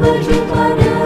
kepada